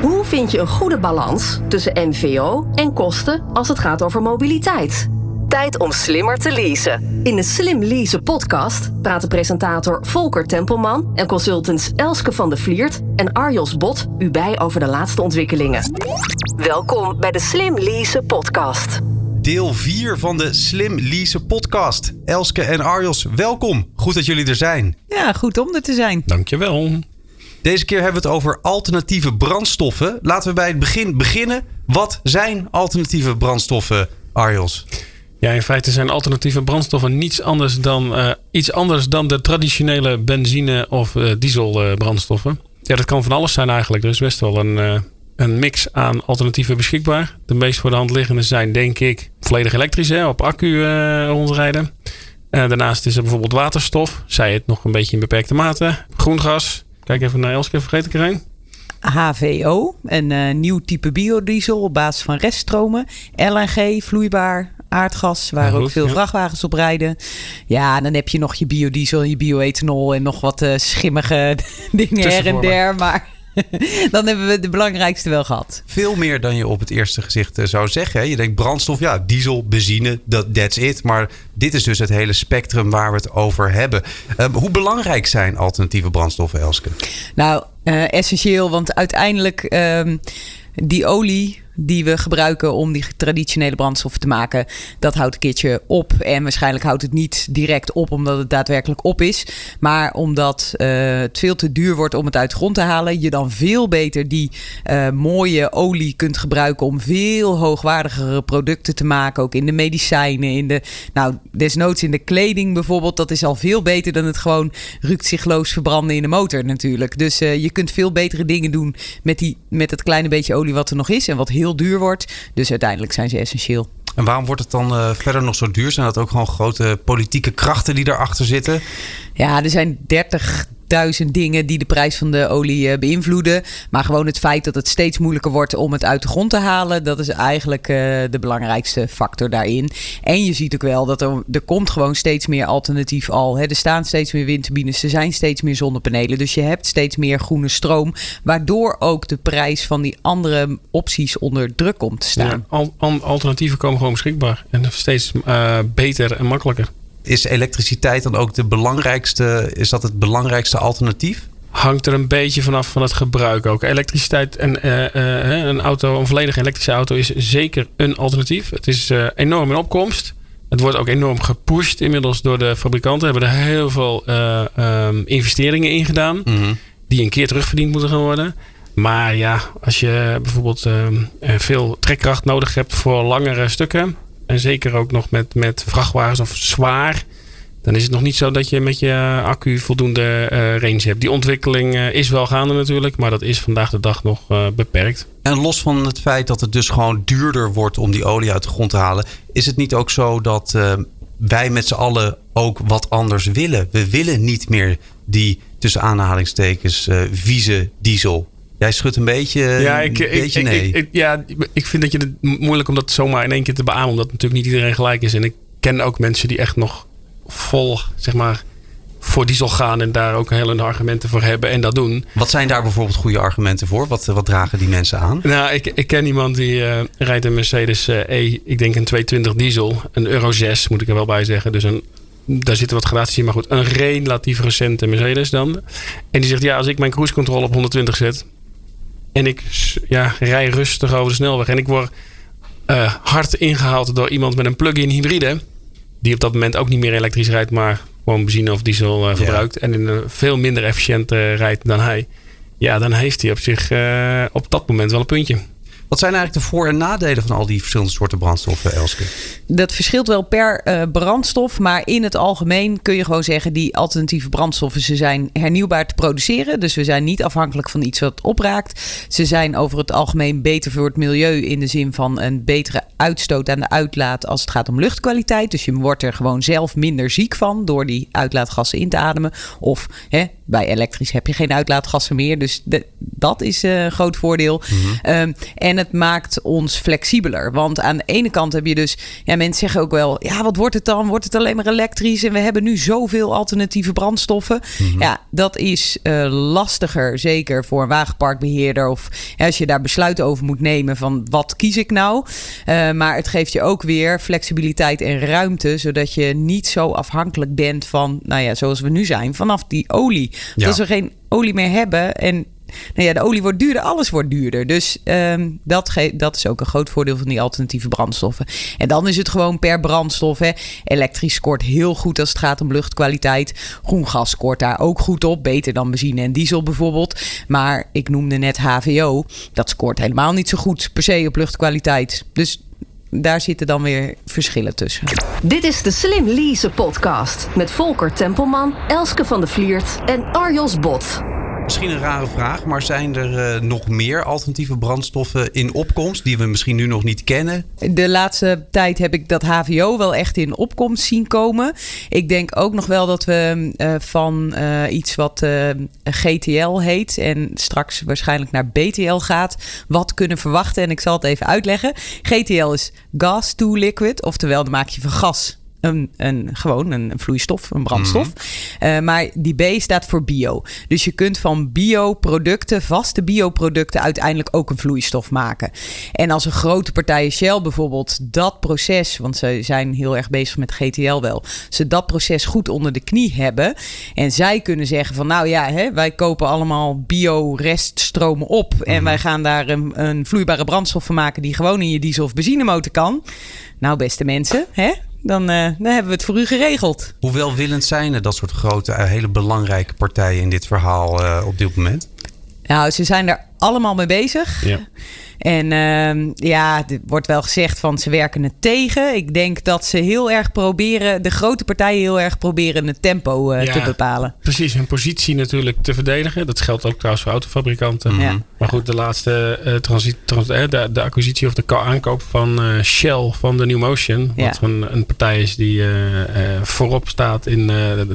Hoe vind je een goede balans tussen MVO en kosten als het gaat over mobiliteit? Tijd om slimmer te leasen. In de Slim Leasen podcast praten presentator Volker Tempelman en consultants Elske van de Vliert en Arjos Bot u bij over de laatste ontwikkelingen. Welkom bij de Slim Leasen podcast. Deel 4 van de Slim Leasen podcast. Elske en Arjos, welkom. Goed dat jullie er zijn. Ja, goed om er te zijn. Dankjewel. Deze keer hebben we het over alternatieve brandstoffen. Laten we bij het begin beginnen. Wat zijn alternatieve brandstoffen, Arjos? Ja, in feite zijn alternatieve brandstoffen niets anders dan, eh, iets anders dan de traditionele benzine- of uh, dieselbrandstoffen. ja, dat kan van alles zijn eigenlijk. Er is best wel een, uh, een mix aan alternatieven beschikbaar. De meest voor de hand liggende zijn, denk ik, volledig elektrisch, hè, op accu rondrijden. daarnaast is er bijvoorbeeld waterstof, zij het nog een beetje in beperkte mate. Groen gas. Kijk even naar Elske, vergeet ik er een. HVO, een nieuw type biodiesel op basis van reststromen. LNG, vloeibaar, aardgas, waar ook veel vrachtwagens op rijden. Ja, dan heb je nog je biodiesel, je bioethanol en nog wat uh, schimmige dingen her en der. Maar dan hebben we de belangrijkste wel gehad. Veel meer dan je op het eerste gezicht eh, zou zeggen. Je denkt brandstof, ja, diesel, benzine, dat that's it. Maar dit is dus het hele spectrum waar we het over hebben. Uh, hoe belangrijk zijn alternatieve brandstoffen, Elske? Nou, uh, essentieel, want uiteindelijk uh, die olie die we gebruiken om die traditionele brandstoffen te maken, dat houdt een keertje op. En waarschijnlijk houdt het niet direct op omdat het daadwerkelijk op is. Maar omdat uh, het veel te duur wordt om het uit grond te halen, je dan veel beter die uh, mooie olie kunt gebruiken om veel hoogwaardigere producten te maken. Ook in de medicijnen, in de, nou, desnoods in de kleding bijvoorbeeld. Dat is al veel beter dan het gewoon rukzichtloos verbranden in de motor natuurlijk. Dus uh, je kunt veel betere dingen doen met, die, met het kleine beetje olie wat er nog is en wat heel duur wordt. Dus uiteindelijk zijn ze essentieel. En waarom wordt het dan uh, verder nog zo duur? Zijn dat ook gewoon grote politieke krachten die daarachter zitten? Ja, er zijn 30 duizend dingen die de prijs van de olie uh, beïnvloeden. Maar gewoon het feit dat het steeds moeilijker wordt om het uit de grond te halen, dat is eigenlijk uh, de belangrijkste factor daarin. En je ziet ook wel dat er, er komt gewoon steeds meer alternatief al. Hè. Er staan steeds meer windturbines, er zijn steeds meer zonnepanelen. Dus je hebt steeds meer groene stroom, waardoor ook de prijs van die andere opties onder druk komt te staan. Al, alternatieven komen gewoon beschikbaar en steeds uh, beter en makkelijker is elektriciteit dan ook de belangrijkste, is dat het belangrijkste alternatief? Hangt er een beetje vanaf van het gebruik ook. Elektriciteit en uh, uh, een auto, een volledig elektrische auto is zeker een alternatief. Het is uh, enorm in opkomst. Het wordt ook enorm gepusht inmiddels door de fabrikanten. Hebben er heel veel um, investeringen in gedaan. Mm -hmm. Die een keer terugverdiend moeten gaan worden. Maar ja, als je bijvoorbeeld ehm, veel trekkracht nodig hebt voor langere stukken en zeker ook nog met, met vrachtwagens of zwaar. Dan is het nog niet zo dat je met je accu voldoende uh, range hebt. Die ontwikkeling uh, is wel gaande natuurlijk, maar dat is vandaag de dag nog uh, beperkt. En los van het feit dat het dus gewoon duurder wordt om die olie uit de grond te halen, is het niet ook zo dat wij met z'n allen ook wat anders willen? We willen niet meer die tussen aanhalingstekens vieze diesel. Jij schudt een beetje, ja, ik, een beetje ik, nee. Ik, ja, ik vind dat je het moeilijk om dat zomaar in één keer te beamen. Omdat natuurlijk niet iedereen gelijk is. En ik ken ook mensen die echt nog vol, zeg maar, voor diesel gaan. En daar ook hele argumenten voor hebben en dat doen. Wat zijn daar bijvoorbeeld goede argumenten voor? Wat, wat dragen die mensen aan? Nou, ik, ik ken iemand die uh, rijdt een Mercedes uh, E. Ik denk een 220 diesel. Een Euro 6 moet ik er wel bij zeggen. Dus een daar zitten wat gradaties in. Maar goed, een relatief recente Mercedes dan. En die zegt, ja, als ik mijn cruise control op 120 zet... En ik ja, rij rustig over de snelweg. En ik word uh, hard ingehaald door iemand met een plug-in hybride. Die op dat moment ook niet meer elektrisch rijdt, maar gewoon benzine of diesel uh, verbruikt. Ja. En in een veel minder efficiënt uh, rijdt dan hij. Ja, dan heeft hij op zich op dat moment wel een puntje. Wat zijn eigenlijk de voor- en nadelen van al die verschillende soorten brandstoffen, Elske? Dat verschilt wel per uh, brandstof. Maar in het algemeen kun je gewoon zeggen... die alternatieve brandstoffen, ze zijn hernieuwbaar te produceren. Dus we zijn niet afhankelijk van iets wat opraakt. Ze zijn over het algemeen beter voor het milieu... in de zin van een betere uitstoot aan de uitlaat... als het gaat om luchtkwaliteit. Dus je wordt er gewoon zelf minder ziek van... door die uitlaatgassen in te ademen. Of hè, bij elektrisch heb je geen uitlaatgassen meer. Dus dat is een groot voordeel. Ehm, en het maakt ons flexibeler. Want aan de ene kant heb je dus, ja, mensen zeggen ook wel, ja, wat wordt het dan? Wordt het alleen maar elektrisch? En we hebben nu zoveel alternatieve brandstoffen. Ja, dat is lastiger, zeker voor een wagenparkbeheerder. Of als je daar besluiten over moet nemen van wat kies ik nou? maar het geeft je ook weer flexibiliteit en ruimte, zodat je niet zo afhankelijk bent van, nou ja, zoals we nu zijn, vanaf die olie. Als we geen olie meer hebben en nou ja, de olie wordt duurder, alles wordt duurder. Dus um, dat, dat is ook een groot voordeel van die alternatieve brandstoffen. En dan is het gewoon per brandstof. Hè. Elektrisch scoort heel goed als het gaat om luchtkwaliteit. Groen gas scoort daar ook goed op. Beter dan benzine en diesel bijvoorbeeld. Maar ik noemde net HVO. Dat scoort helemaal niet zo goed per se op luchtkwaliteit. Dus daar zitten dan weer verschillen tussen. Dit is de Slim Lease podcast met Volker Tempelman, Elske van de Vliert en Arjos Bot. Misschien een rare vraag, maar zijn er uh, nog meer alternatieve brandstoffen in opkomst die we misschien nu nog niet kennen? De laatste tijd heb ik dat HVO wel echt in opkomst zien komen. Ik denk ook nog wel dat we uh, van uh, iets wat GTL heet en straks waarschijnlijk naar BTL gaat, wat kunnen verwachten. En ik zal het even uitleggen. GTL is gas to liquid, oftewel dan maak je van gas een, een, gewoon een vloeistof, een brandstof. Mm. maar die B staat voor bio. Dus je kunt van bioproducten, vaste bioproducten, uiteindelijk ook een vloeistof maken. En als een grote partij Shell bijvoorbeeld dat proces, want ze zijn heel erg bezig met GTL wel, ze dat proces goed onder de knie hebben. En zij kunnen zeggen van nou ja, hè, wij kopen allemaal bio-reststromen op. En mhm. wij gaan daar een, een vloeibare brandstof van maken die gewoon in je diesel of benzinemotor kan. Nou, beste mensen, hè? Dan, uh, dan hebben we het voor u geregeld. Hoe welwillend zijn er dat soort grote, uh, hele belangrijke partijen in dit verhaal uh, op dit moment? Nou, ze zijn er allemaal mee bezig. Ja. En uh, ja, er wordt wel gezegd van ze werken het tegen. Ik denk dat ze heel erg proberen, de grote partijen heel erg proberen het tempo uh, ja, te bepalen. Precies, hun positie natuurlijk te verdedigen. Dat geldt ook trouwens voor autofabrikanten. Mm -hmm. Maar goed, de laatste uh, transit, trans, de, de, acquisitie of de aankoop van Shell van de New Motion. Ja. Wat een, een, partij is die voorop staat in het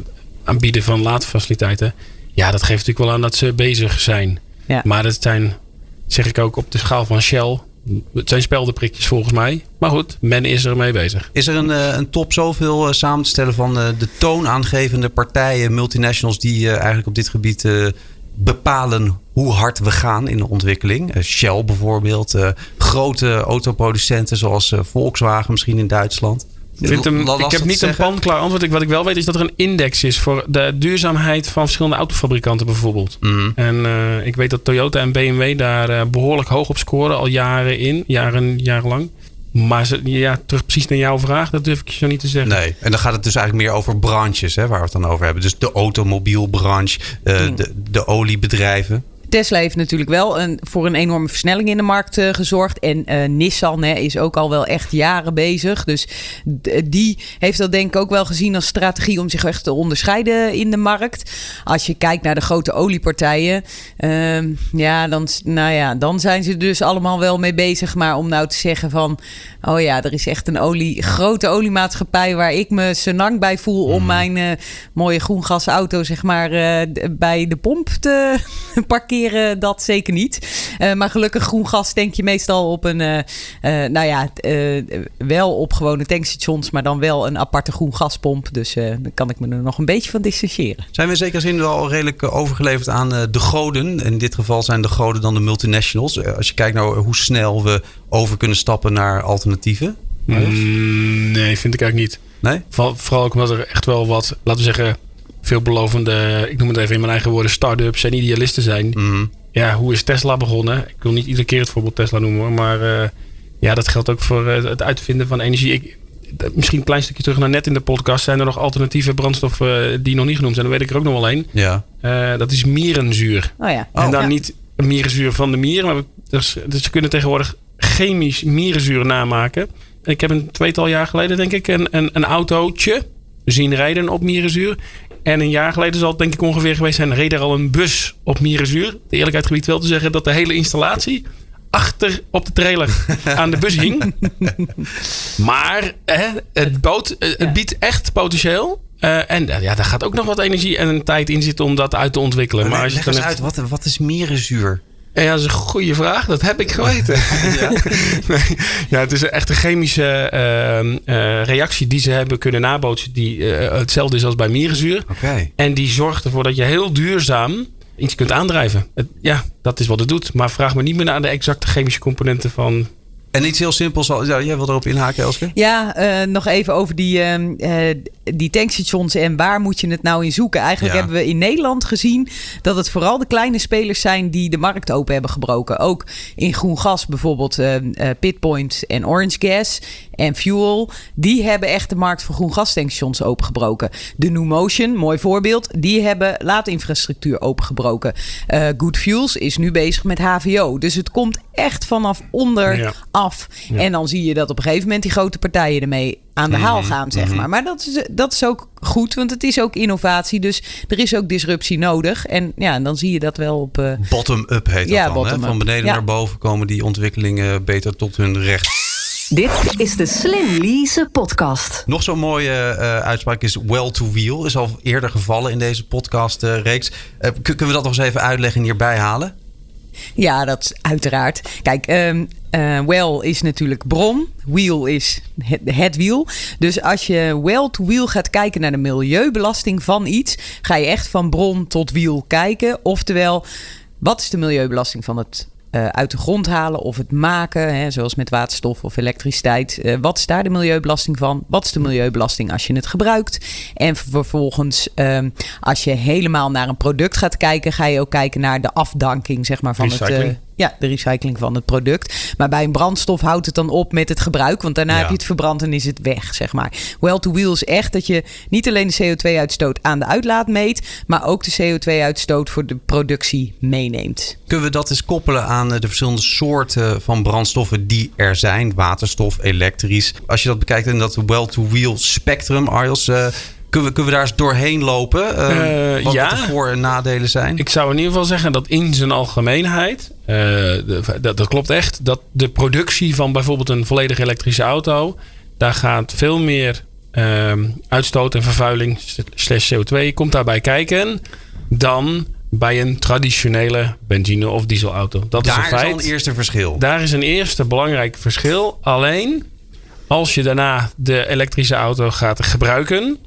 aanbieden van laadfaciliteiten. Ja, dat geeft natuurlijk wel aan dat ze bezig zijn. Ja. Maar het zijn zeg ik ook op de schaal van Shell. Het zijn speldenprikjes volgens mij. Maar goed, men is er mee bezig. Is er een, eh, een top zoveel uh, samen te stellen van uh, de toonaangevende partijen, multinationals, die eigenlijk op dit gebied bepalen hoe hard we gaan in de ontwikkeling? Shell bijvoorbeeld, grote autoproducenten zoals Volkswagen misschien in Duitsland. Hem, ik heb niet een panklaar antwoord. Wat ik wel weet is dat er een index is voor de duurzaamheid van verschillende autofabrikanten bijvoorbeeld. Mhm. En uh, ik weet dat Toyota en BMW daar uh, behoorlijk hoog op scoren al jaren in, jaren, jarenlang. Maar ze, ja, terug precies naar jouw vraag, dat durf ik zo niet te zeggen. Nee, en dan gaat het dus eigenlijk meer over branches hè, waar we het dan over hebben. Dus de automobielbranche, uh, de, de oliebedrijven. Tesla heeft natuurlijk wel een, voor een enorme versnelling in de markt uh, gezorgd. En uh, Nissan hè, is ook al wel echt jaren bezig. Dus die heeft dat denk ik ook wel gezien als strategie om zich echt te onderscheiden in de markt. Als je kijkt naar de grote oliepartijen, uh, ja, dan, nou ja, dan zijn ze dus allemaal wel mee bezig. Maar om nou te zeggen van, oh ja, er is echt een olie, grote oliemaatschappij waar ik me senang bij voel om mhm. mijn mooie groengasauto zeg maar bij de pomp te parkeren dat zeker niet. Uh, maar gelukkig groen gas denk je meestal op een, uh, uh, nou ja, wel op gewone tankstations, maar dan wel een aparte groen gaspomp. Dus dan kan ik me er nog een beetje van distancieren. Zijn we in zekere zin wel redelijk overgeleverd aan de goden? In dit geval zijn de goden dan de multinationals. Als je kijkt naar hoe snel we over kunnen stappen naar alternatieven. Mm, nee, vind ik eigenlijk niet. Nee? Vooral ook omdat er echt wel wat, laten we zeggen veelbelovende, ik noem het even in mijn eigen woorden, start-ups en idealisten zijn. Mhm. Ja, hoe is Tesla begonnen? Ik wil niet iedere keer het voorbeeld Tesla noemen hoor, maar uh, ja, dat geldt ook voor uh, het uitvinden van energie. Ik, misschien een klein stukje terug naar net in de podcast. Zijn er nog alternatieve brandstoffen uh, die nog niet genoemd zijn? Dan weet ik er ook nog wel één. Ja. dat is mierenzuur. Oh ja. En dan oh, niet mierenzuur van de mier, maar dus, dus ze kunnen tegenwoordig chemisch mierenzuur namaken. Ik heb een tweetal jaar geleden, denk ik, een, een, een autootje zien rijden op mierenzuur. En een jaar geleden zal het denk ik ongeveer geweest zijn, reed er al een bus op Mierenzuur. De eerlijkheid gebied wel te zeggen dat de hele installatie achter op de trailer aan de bus hing. maar hè, het, boot, het biedt echt potentieel. Uh, en ja, daar gaat ook nog wat energie en tijd in zitten om dat uit te ontwikkelen. Maar, maar als je leg eens uit, wat, wat is mierenzuur? Ja, dat is een goede vraag. Dat heb ik geweten. ja? ja, het is echt een chemische uh, reactie die ze hebben kunnen nabootsen. Die uh, hetzelfde is als bij mierenzuur. Okay. En die zorgt ervoor dat je heel duurzaam iets kunt aandrijven. Het, ja, dat is wat het doet. Maar vraag me niet meer naar de exacte chemische componenten van en iets heel simpels. Jij wil erop inhaken, Elske? Ja, uh, nog even over die, uh, die tankstations en waar moet je het nou in zoeken. Eigenlijk hebben we in Nederland gezien dat het vooral de kleine spelers zijn die de markt open hebben gebroken. Ook in groen gas bijvoorbeeld uh, Pitpoint en Orange Gas en Fuel. Die hebben echt de markt voor groen gas tankstations opengebroken. De New Motion, mooi voorbeeld, die hebben laadinfrastructuur opengebroken. Good Fuels is nu bezig met HVO. Dus het komt echt vanaf onder ja. Af. En dan zie je dat op een gegeven moment die grote partijen ermee aan de haal mhm. gaan, zeg mhm. maar. Maar dat is, dat is ook goed, want het is ook innovatie. Dus er is ook disruptie nodig. En ja, dan zie je dat wel op... Uh... Bottom-up heet dat ja, dan, hè? Van beneden naar boven komen die ontwikkelingen beter tot hun recht. Dit is de Slim Lease podcast. Nog zo'n mooie uh, uitspraak is well to wheel. Is al eerder gevallen in deze podcast uh, reeks. kunnen we dat nog eens even uitleggen en hierbij halen? Ja, dat is uiteraard. Kijk, um, well is natuurlijk bron. Wheel is het, het, wiel. Dus als je well to wheel gaat kijken naar de milieubelasting van iets, ga je echt van bron tot wiel kijken. Oftewel, wat is de milieubelasting van het uh, uit de grond halen of het maken, hè, zoals met waterstof of elektriciteit. Uh, wat is daar de milieubelasting van? Wat is de milieubelasting als je het gebruikt? En vervolgens, um, als je helemaal naar een product gaat kijken, ga je ook kijken naar de afdanking zeg maar, van Recycling. het. Uh, ja, de recycling van het product. Maar bij een brandstof houdt het dan op met het gebruik. Want daarna heb je het verbrand en is het weg, zeg maar. Well to wheel is echt dat je niet alleen de CO2-uitstoot aan de uitlaat meet... maar ook de CO2-uitstoot voor de productie meeneemt. Kunnen we dat eens koppelen aan eh, de verschillende soorten van brandstoffen die er zijn? Waterstof, elektrisch. Als je dat bekijkt in dat well to wheel spectrum, Arjels... Uh, kunnen we, kunnen we daar eens doorheen lopen? Uh, wat, ja. de voor- en nadelen zijn? Ik zou in ieder geval zeggen dat in zijn algemeenheid, uh, dat, dat klopt echt, dat de productie van bijvoorbeeld een volledig elektrische auto, daar gaat veel meer uh, uitstoot en vervuiling slash CO2 komt daarbij kijken dan bij een traditionele benzine- of dieselauto. Dat daar is een feit. is een eerste verschil. Daar is een eerste belangrijk verschil. Alleen als je daarna de elektrische auto gaat gebruiken,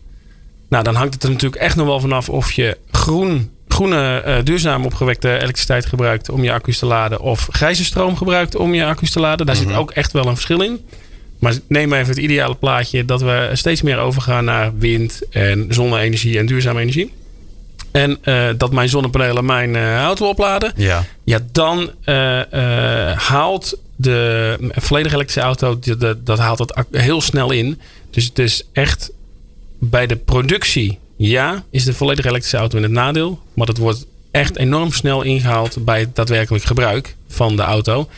nou, dan hangt het er natuurlijk echt nog wel vanaf of je groen, groene, uh, duurzaam opgewekte elektriciteit gebruikt om je accu's te laden. Of grijze stroom gebruikt om je accu's te laden. Daar zit mhm. ook echt wel een verschil in. Maar neem even het ideale plaatje dat we steeds meer overgaan naar wind en zonne-energie en duurzame energie. En uh, dat mijn zonnepanelen mijn uh, auto opladen. Ja, ja dan haalt de volledige elektrische auto, dat, dat haalt dat heel snel in. Dus het is echt bij de productie, ja, is de volledige elektrische auto in het nadeel. Maar het wordt echt enorm snel ingehaald bij het daadwerkelijk gebruik van de auto.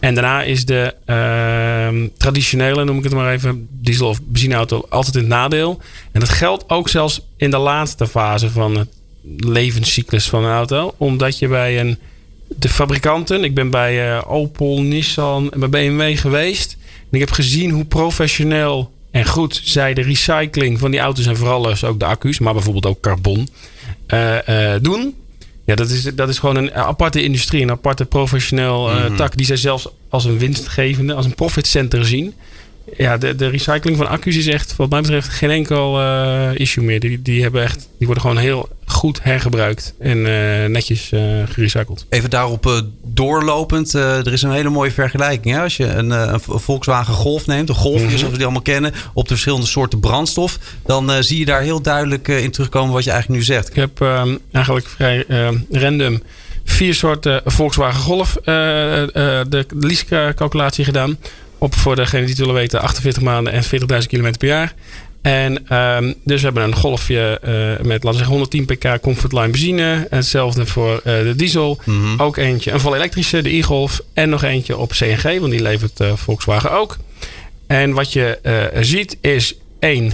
En daarna is de uh, traditionele, noem ik het maar even, diesel- of benzineauto altijd in het nadeel. En dat geldt ook zelfs in de laatste fase van het levenscyclus van een auto. Omdat je bij een, de fabrikanten, ik ben bij uh, Opel, Nissan en bij BMW geweest. En ik heb gezien hoe professioneel en goed, zij de recycling van die auto's en vooral dus ook de accu's, maar bijvoorbeeld ook carbon, uh, doen. Ja, dat is, dat is gewoon een aparte industrie, een aparte professioneel uh, tak die zij zelfs als een winstgevende, als een profit center zien ja, de, de recycling van accu's is echt, wat mij betreft, geen enkel uh, issue meer. Die, die, hebben echt, die worden gewoon heel goed hergebruikt en uh, netjes uh, gerecycled. Even daarop doorlopend, er is een hele mooie vergelijking. Hè? Als je een, een Volkswagen Golf neemt, een Golf, mm -hmm. zoals we die allemaal kennen, op de verschillende soorten brandstof, dan zie je daar heel duidelijk in terugkomen wat je eigenlijk nu zegt. Ik heb ehm, eigenlijk vrij ehm, random vier soorten Volkswagen Golf de lease-calculatie gedaan op voor degene die het willen weten 48 maanden en 40.000 km per jaar. En um, dus we hebben een golfje uh, met, laten we zeggen, 110 pk Comfortline benzine. Hetzelfde voor uh, de diesel. Mm -hmm. Ook eentje, een vol elektrische, de e-Golf. En nog eentje op CNG, want die levert uh, Volkswagen ook. En wat je ziet is één,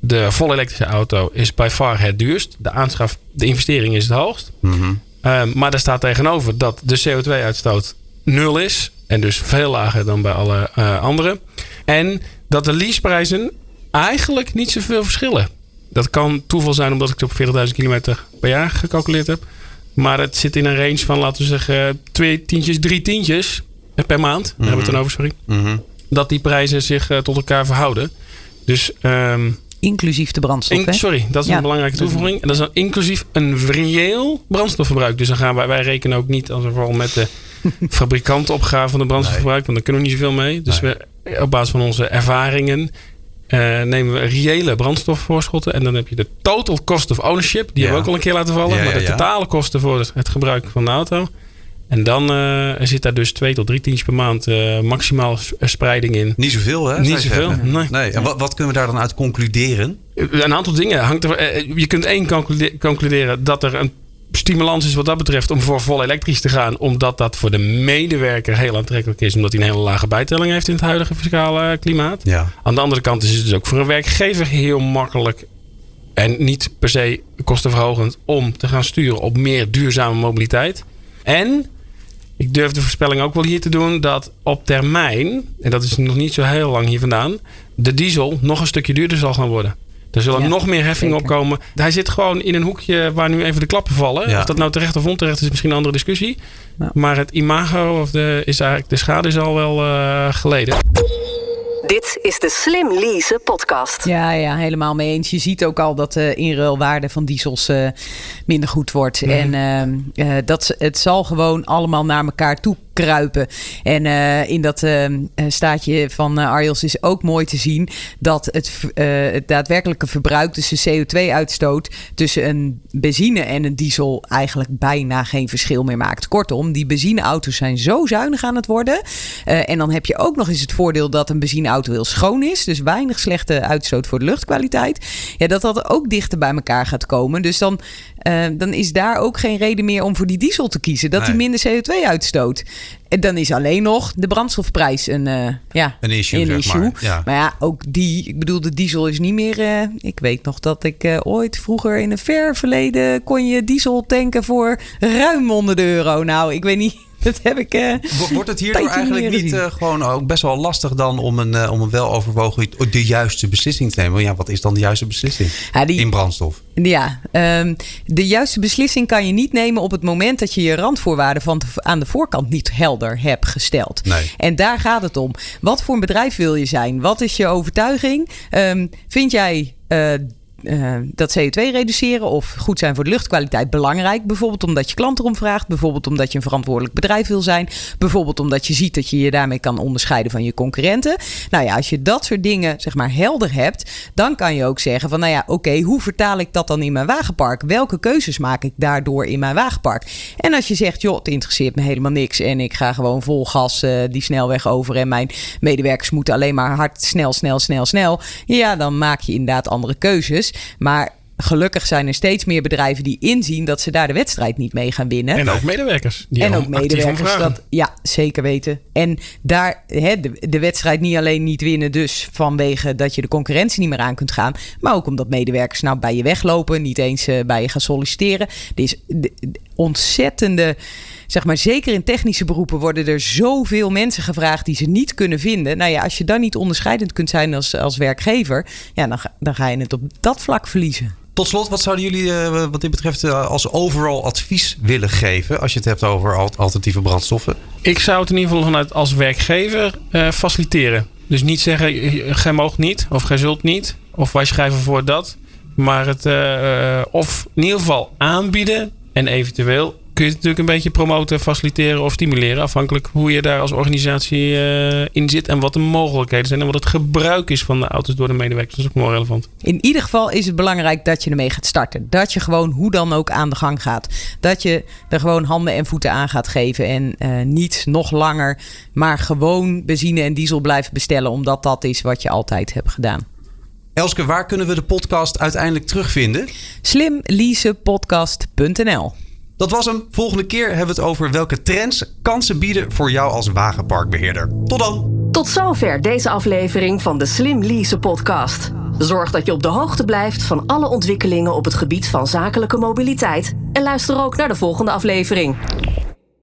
de volle elektrische auto is by far het duurst. De aanschaf, de investering is het hoogst. Mm -hmm. maar daar staat tegenover dat de CO2-uitstoot nul is. En dus veel lager dan bij alle uh, anderen. En dat de leaseprijzen eigenlijk niet zoveel verschillen. Dat kan toeval zijn omdat ik het op 40.000 kilometer per jaar gecalculeerd heb. Maar het zit in een range van, laten we zeggen, twee tientjes, drie tientjes per maand. Daar hebben we het dan over, sorry. Mhm. Dat die prijzen zich eh, tot elkaar verhouden. Dus, ehm, Inclusief de brandstof. in- sorry, dat is Ja. een belangrijke toevoeging. En dat is dan inclusief een reëel brandstofverbruik. Dus dan gaan wij, wij rekenen ook niet als vooral met de fabrikantopgave van de brandstofverbruik. Want daar kunnen we niet zoveel mee. Dus we, op basis van onze ervaringen eh, nemen we reële brandstofvoorschotten. En dan heb je de total cost of ownership. Die Ja. hebben we ook al een keer laten vallen. Ja, maar de ja. totale kosten voor het, het gebruik van de auto. En dan eh, zit daar dus twee tot drie tientjes per maand eh, maximaal s- spreiding in. Niet zoveel, hè? Niet zoveel, zeggen. nee. En wat, wat kunnen we daar dan uit concluderen? Een aantal dingen hangt er. eh, Je kunt één conclude- concluderen dat er een stimulans is wat dat betreft om voor vol elektrisch te gaan. Omdat dat voor de medewerker heel aantrekkelijk is. Omdat hij een hele lage bijtelling heeft in het huidige fiscale eh, klimaat. Ja. Aan de andere kant is het dus ook voor een werkgever heel makkelijk. En niet per se kostenverhogend om te gaan sturen op meer duurzame mobiliteit. En ik durf de voorspelling ook wel hier te doen dat op termijn, en dat is nog niet zo heel lang hier vandaan, de diesel nog een stukje duurder zal gaan worden. Er zullen Ja, nog meer heffingen opkomen. Hij zit gewoon in een hoekje waar nu even de klappen vallen. Ja. Of dat nou terecht of onterecht is, misschien een andere discussie. Ja. Maar het imago of de, is eigenlijk, de schade is al wel eh, geleden. Dit is de Slim Lease podcast. Ja, ja, helemaal mee eens. Je ziet ook al dat de inruilwaarde van diesels eh, minder goed wordt. En ehm, eh, dat, het zal gewoon allemaal naar elkaar toe kruipen. En eh, in dat ehm, eh, staatje van eh, Arjels is ook mooi te zien dat het, het daadwerkelijke verbruik, dus de CO2-uitstoot, tussen een benzine en een diesel eigenlijk bijna geen verschil meer maakt. Kortom, die benzineauto's zijn zo zuinig aan het worden. En dan heb je ook nog eens het voordeel dat een benzineauto heel schoon is. Dus weinig slechte uitstoot voor de luchtkwaliteit. Ja, dat dat ook dichter bij elkaar gaat komen. Dus dan, dan is daar ook geen reden meer om voor die diesel te kiezen. Dat Nee. die minder CO2 uitstoot. En dan is alleen nog de brandstofprijs een, eh, ja, Een issue, zeg maar. Ja. Maar ja, ook die, ik bedoel, de diesel is niet meer. eh, ik weet nog dat ik eh, ooit vroeger in een ver verleden kon je diesel tanken voor ruim 100 euro. Nou, ik weet niet. Dat heb ik. eh, Wo- Wordt het hierdoor eigenlijk niet eh, gewoon ook best wel lastig dan om een, eh, om een weloverwogen de juiste beslissing te nemen? Ja, wat is dan de juiste beslissing ja, die, in brandstof? Ja, ehm, de juiste beslissing kan je niet nemen op het moment dat je je randvoorwaarden van te- aan de voorkant niet helder hebt gesteld. Nee. En daar gaat het om. Wat voor een bedrijf wil je zijn? Wat is je overtuiging? Ehm, vind jij eh, dat CO2 reduceren of goed zijn voor de luchtkwaliteit belangrijk? Bijvoorbeeld omdat je klant erom vraagt. Bijvoorbeeld omdat je een verantwoordelijk bedrijf wil zijn. Bijvoorbeeld omdat je ziet dat je je daarmee kan onderscheiden van je concurrenten. Nou ja, als je dat soort dingen zeg maar helder hebt, dan kan je ook zeggen van nou ja, oké, hoe vertaal ik dat dan in mijn wagenpark? Welke keuzes maak ik daardoor in mijn wagenpark? En als je zegt, joh, het interesseert me helemaal niks en ik ga gewoon vol gas eh, die snelweg over en mijn medewerkers moeten alleen maar hard, snel, snel, snel, snel. Ja, dan maak je inderdaad andere keuzes. Maar gelukkig zijn er steeds meer bedrijven die inzien dat ze daar de wedstrijd niet mee gaan winnen. En ook medewerkers. Die En ook medewerkers. Dat, ja, zeker weten. En daar hè, de, de wedstrijd niet alleen niet winnen, dus vanwege dat je de concurrentie niet meer aan kunt gaan. Maar ook omdat medewerkers nou bij je weglopen, niet eens eh, bij je gaan solliciteren. Er de ontzettende. Zeg maar, zeker in technische beroepen worden er zoveel mensen gevraagd die ze niet kunnen vinden. Nou ja, als je dan niet onderscheidend kunt zijn als, als werkgever, ja, dan, ga, dan ga je het op dat vlak verliezen. Tot slot, wat zouden jullie eh, wat dit betreft eh, als overal advies willen geven als je het hebt over al- alternatieve brandstoffen? Ik zou het in ieder geval vanuit als werkgever eh, faciliteren. Dus niet zeggen, gij moogt niet of gij zult niet. Of wij schrijven voor dat. Maar het of in ieder geval aanbieden. En eventueel kun je het natuurlijk een beetje promoten, faciliteren of stimuleren. Afhankelijk hoe je daar als organisatie eh, in zit. En wat de mogelijkheden zijn. En wat het gebruik is van de auto's door de medewerkers. Dat is ook wel relevant. In ieder geval is het belangrijk dat je ermee gaat starten. Dat je gewoon hoe dan ook aan de gang gaat. Dat je er gewoon handen en voeten aan gaat geven. En eh, niet nog langer, maar gewoon benzine en diesel blijven bestellen. Omdat dat is wat je altijd hebt gedaan. Elske, waar kunnen we de podcast uiteindelijk terugvinden? Slimleasepodcast.nl Dat was hem. Volgende keer hebben we het over welke trends kansen bieden voor jou als wagenparkbeheerder. Tot dan! Tot zover deze aflevering van de Slim Lease podcast. Zorg dat je op de hoogte blijft van alle ontwikkelingen op het gebied van zakelijke mobiliteit. En luister ook naar de volgende aflevering.